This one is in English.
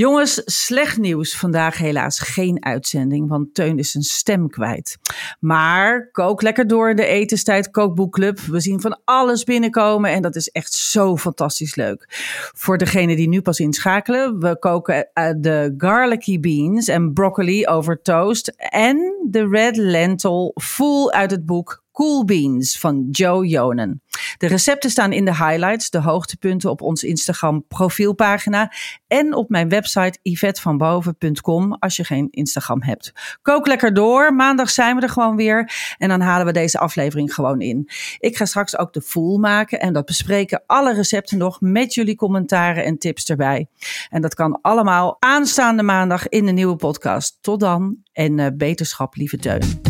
Jongens, slecht nieuws. Vandaag helaas geen uitzending, want Teun is zijn stem kwijt. Maar kook lekker door in de etenstijd Kookboekclub. We zien van alles binnenkomen en dat is echt zo fantastisch leuk. Voor degene die nu pas inschakelen, we koken uh, de garlicky beans en broccoli over toast en de red lentil full uit het boek Cool Beans van Joe Jonen. De recepten staan in de highlights, de hoogtepunten op ons Instagram profielpagina en op mijn website yvettevanboven.com als je geen Instagram hebt. Kook lekker door. Maandag zijn we er gewoon weer en dan halen we deze aflevering gewoon in. Ik ga straks ook de full maken en dat bespreken alle recepten nog met jullie commentaren en tips erbij. En dat kan allemaal aanstaande maandag in de nieuwe podcast. Tot dan en uh, beterschap, lieve Teun.